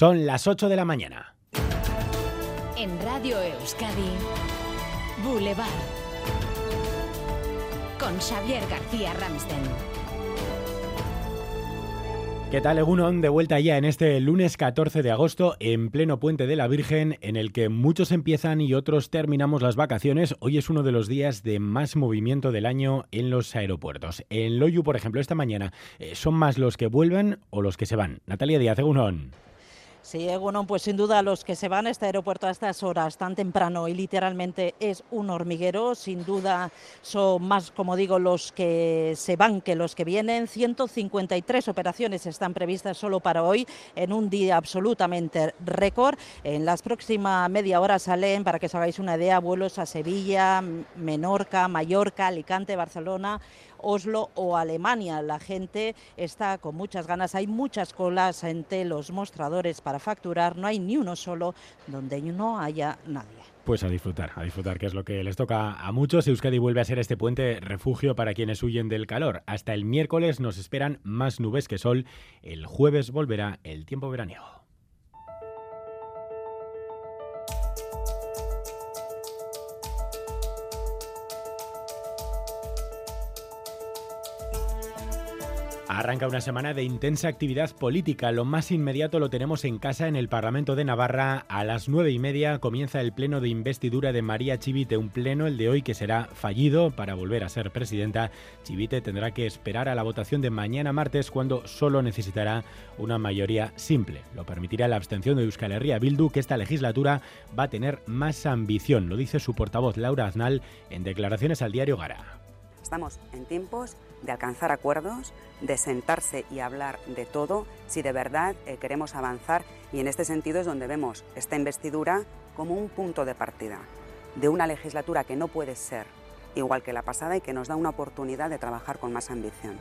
Son las 8 de la mañana. En Radio Euskadi, Boulevard. Con Xavier García Ramsten. ¿Qué tal, Egunon? De vuelta ya en este lunes 14 de agosto, en pleno Puente de la Virgen, en el que muchos empiezan y otros terminamos las vacaciones. Hoy es uno de los días de más movimiento del año en los aeropuertos. En Loyu, por ejemplo, esta mañana, eh, ¿son más los que vuelven o los que se van? Natalia Díaz, Egunon. Sí, bueno, pues sin duda los que se van a este aeropuerto a estas horas tan temprano y literalmente es un hormiguero, sin duda son más, como digo, los que se van que los que vienen. 153 operaciones están previstas solo para hoy en un día absolutamente récord. En las próximas media hora salen, para que os hagáis una idea, vuelos a Sevilla, Menorca, Mallorca, Alicante, Barcelona Oslo o Alemania. La gente está con muchas ganas, hay muchas colas entre los mostradores para facturar, no hay ni uno solo donde no haya nadie. Pues a disfrutar, a disfrutar, que es lo que les toca a muchos. Euskadi vuelve a ser este puente refugio para quienes huyen del calor. Hasta el miércoles nos esperan más nubes que sol. El jueves volverá el tiempo veraniego. Arranca una semana de intensa actividad política. Lo más inmediato lo tenemos en casa en el Parlamento de Navarra. A las nueve y media comienza el pleno de investidura de María Chivite, un pleno, el de hoy, que será fallido para volver a ser presidenta. Chivite tendrá que esperar a la votación de mañana martes, cuando solo necesitará una mayoría simple. Lo permitirá la abstención de Euskal Herria Bildu, que esta legislatura va a tener más ambición. Lo dice su portavoz Laura Aznal en declaraciones al diario Gara. Estamos en tiempos de alcanzar acuerdos, de sentarse y hablar de todo si de verdad eh, queremos avanzar y en este sentido es donde vemos esta investidura como un punto de partida de una legislatura que no puede ser igual que la pasada y que nos da una oportunidad de trabajar con más ambición.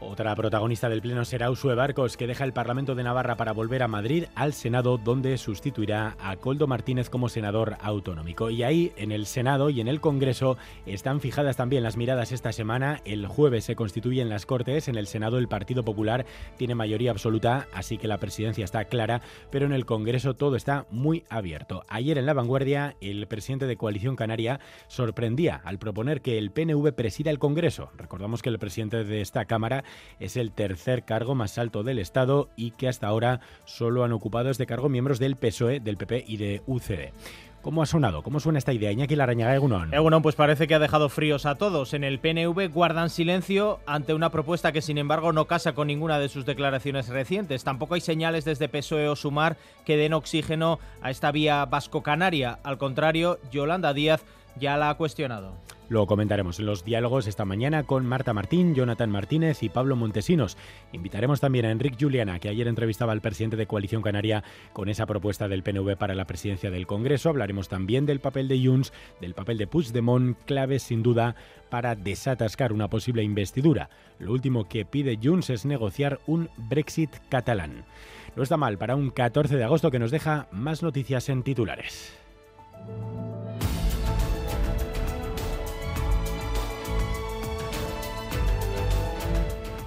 Otra protagonista del Pleno será Usue Barcos, que deja el Parlamento de Navarra para volver a Madrid al Senado, donde sustituirá a Coldo Martínez como senador autonómico. Y ahí, en el Senado y en el Congreso, están fijadas también las miradas esta semana. El jueves se constituyen las Cortes. En el Senado el Partido Popular tiene mayoría absoluta, así que la presidencia está clara, pero en el Congreso todo está muy abierto. Ayer en La Vanguardia, el presidente de Coalición Canaria sorprendía al proponer que el PNV presida el Congreso. Recordamos que el presidente de esta Cámara es el tercer cargo más alto del Estado y que hasta ahora solo han ocupado este cargo miembros del PSOE, del PP y de UCD. ¿Cómo ha sonado? ¿Cómo suena esta idea? Iñaki Larañaga, Egunon. Egunon, pues parece que ha dejado fríos a todos. En el PNV guardan silencio ante una propuesta que, sin embargo, no casa con ninguna de sus declaraciones recientes. Tampoco hay señales desde PSOE o Sumar que den oxígeno a esta vía vasco-canaria. Al contrario, Yolanda Díaz ya la ha cuestionado. Lo comentaremos en los diálogos esta mañana con Marta Martín, Jonathan Martínez y Pablo Montesinos. Invitaremos también a Enrique Juliana, que ayer entrevistaba al presidente de Coalición Canaria con esa propuesta del PNV para la presidencia del Congreso. Hablaremos también del papel de Junts, del papel de Puigdemont, clave sin duda para desatascar una posible investidura. Lo último que pide Junts es negociar un Brexit catalán. No está mal para un 14 de agosto que nos deja más noticias en titulares.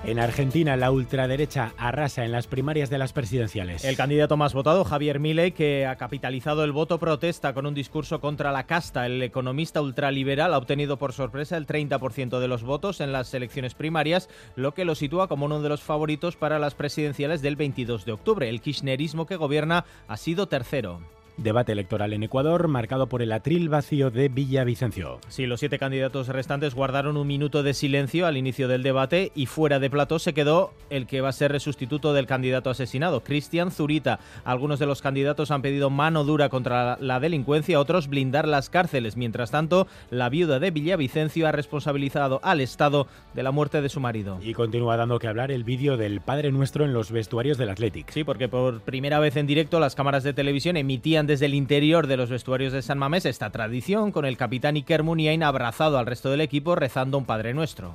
En Argentina, la ultraderecha arrasa en las primarias de las presidenciales. El candidato más votado, Javier Milei, que ha capitalizado el voto protesta con un discurso contra la casta. El economista ultraliberal ha obtenido por sorpresa el 30% de los votos en las elecciones primarias, lo que lo sitúa como uno de los favoritos para las presidenciales del 22 de octubre. El kirchnerismo que gobierna ha sido tercero. Debate electoral en Ecuador marcado por el atril vacío de Villavicencio. Sí, los siete candidatos restantes guardaron un minuto de silencio al inicio del debate y fuera de plató se quedó el que va a ser el sustituto del candidato asesinado, Cristian Zurita. Algunos de los candidatos han pedido mano dura contra la delincuencia, otros blindar las cárceles. Mientras tanto, la viuda de Villavicencio ha responsabilizado al Estado de la muerte de su marido. Y continúa dando que hablar el vídeo del Padre Nuestro en los vestuarios del Athletic. Sí, porque por primera vez en directo las cámaras de televisión emitían desde el interior de los vestuarios de San Mamés esta tradición, con el capitán Iker Muniain abrazado al resto del equipo rezando un Padre Nuestro.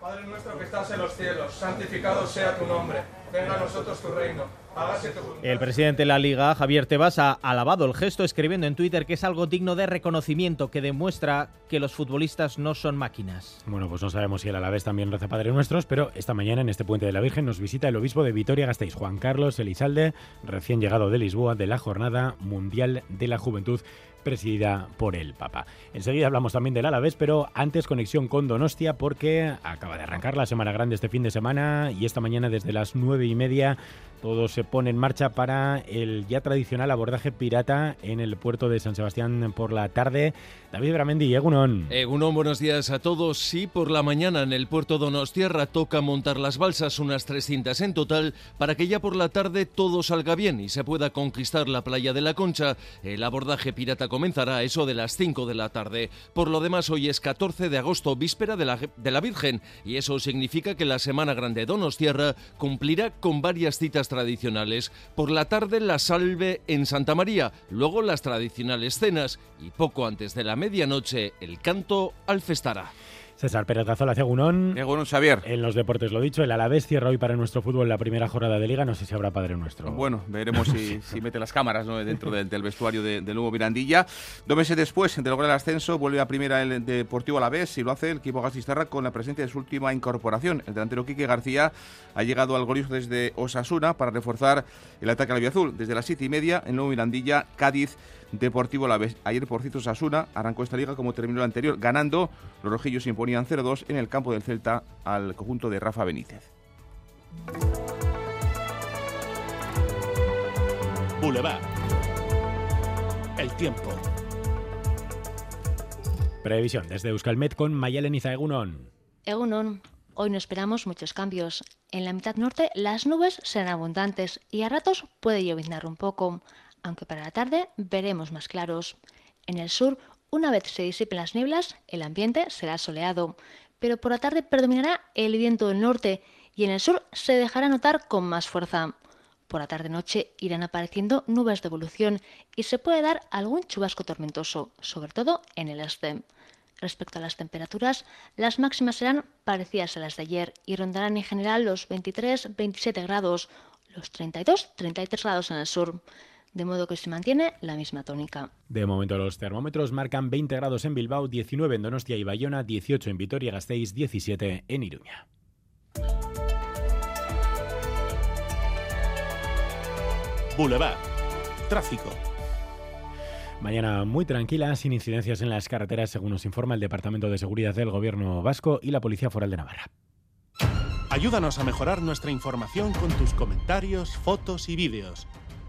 Padre nuestro que estás en los cielos, santificado sea tu nombre, venga a nosotros tu reino El presidente de la Liga, Javier Tebas, ha alabado el gesto escribiendo en Twitter que es algo digno de reconocimiento, que demuestra que los futbolistas no son máquinas. Bueno, pues no sabemos si el Alavés también reza Padre Nuestros, pero esta mañana en este Puente de la Virgen nos visita el obispo de Vitoria-Gasteiz, Juan Carlos Elizalde, recién llegado de Lisboa de la Jornada Mundial de la Juventud presidida por el Papa. Enseguida hablamos también del Alavés, pero antes conexión con Donostia porque acaba de arrancar la Semana Grande este fin de semana y esta mañana desde las nueve y media todo se pone en marcha para el ya tradicional abordaje pirata en el puerto de San Sebastián por la tarde. David Bramendi, Egunon. Egunon, buenos días a todos. Sí, por la mañana en el puerto Donostierra toca montar las balsas, unas 300 en total, para que ya por la tarde todo salga bien y se pueda conquistar la playa de la Concha. El abordaje pirata comenzará a eso de las 5 de la tarde. Por lo demás, hoy es 14 de agosto, víspera de la, de la Virgen, y eso significa que la Semana Grande Donostierra cumplirá con varias citas tradicionales. Por la tarde la salve en Santa María, luego las tradicionales cenas y poco antes de la medianoche el canto al festara. César Pérez Gazola, Cegunón. Egunon, Xavier. En los deportes, lo dicho, el Alavés cierra hoy para nuestro fútbol la primera jornada de Liga. No sé si habrá Padre Nuestro. Bueno, veremos si, si mete las cámaras ¿no? dentro del, del vestuario de- del nuevo Mirandilla. Dos meses después de lograr el ascenso, vuelve a primera el Deportivo Alavés y lo hace el equipo Gastisterra con la presencia de su última incorporación. El delantero Quique García ha llegado al Gorisco desde Osasuna para reforzar el ataque al azul. Desde las siete y media, el nuevo Mirandilla, Cádiz, Deportivo Alavés. Ayer, por cierto, Osasuna arrancó esta liga como terminó la anterior, ganando. Los rojillos se imponían 0-2 en el campo del Celta al conjunto de Rafa Benítez. Boulevard. El tiempo. Previsión desde Euskalmet con Mayalen Izaegunon. Egunon, hoy no esperamos muchos cambios. En la mitad norte las nubes serán abundantes y a ratos puede lloviznar un poco, aunque para la tarde veremos más claros. En el sur, una vez se disipen las nieblas, el ambiente será soleado, pero por la tarde predominará el viento del norte y en el sur se dejará notar con más fuerza. Por la tarde-noche irán apareciendo nubes de evolución y se puede dar algún chubasco tormentoso, sobre todo en el este. Respecto a las temperaturas, las máximas serán parecidas a las de ayer y rondarán en general los 23-27 grados, los 32-33 grados en el sur, de modo que se mantiene la misma tónica. De momento los termómetros marcan 20 grados en Bilbao, 19 en Donostia y Bayona, 18 en Vitoria-Gasteiz, 17 en Iruña. Boulevard. Tráfico. Mañana muy tranquila, sin incidencias en las carreteras, según nos informa el Departamento de Seguridad del Gobierno Vasco y la Policía Foral de Navarra. Ayúdanos a mejorar nuestra información con tus comentarios, fotos y vídeos.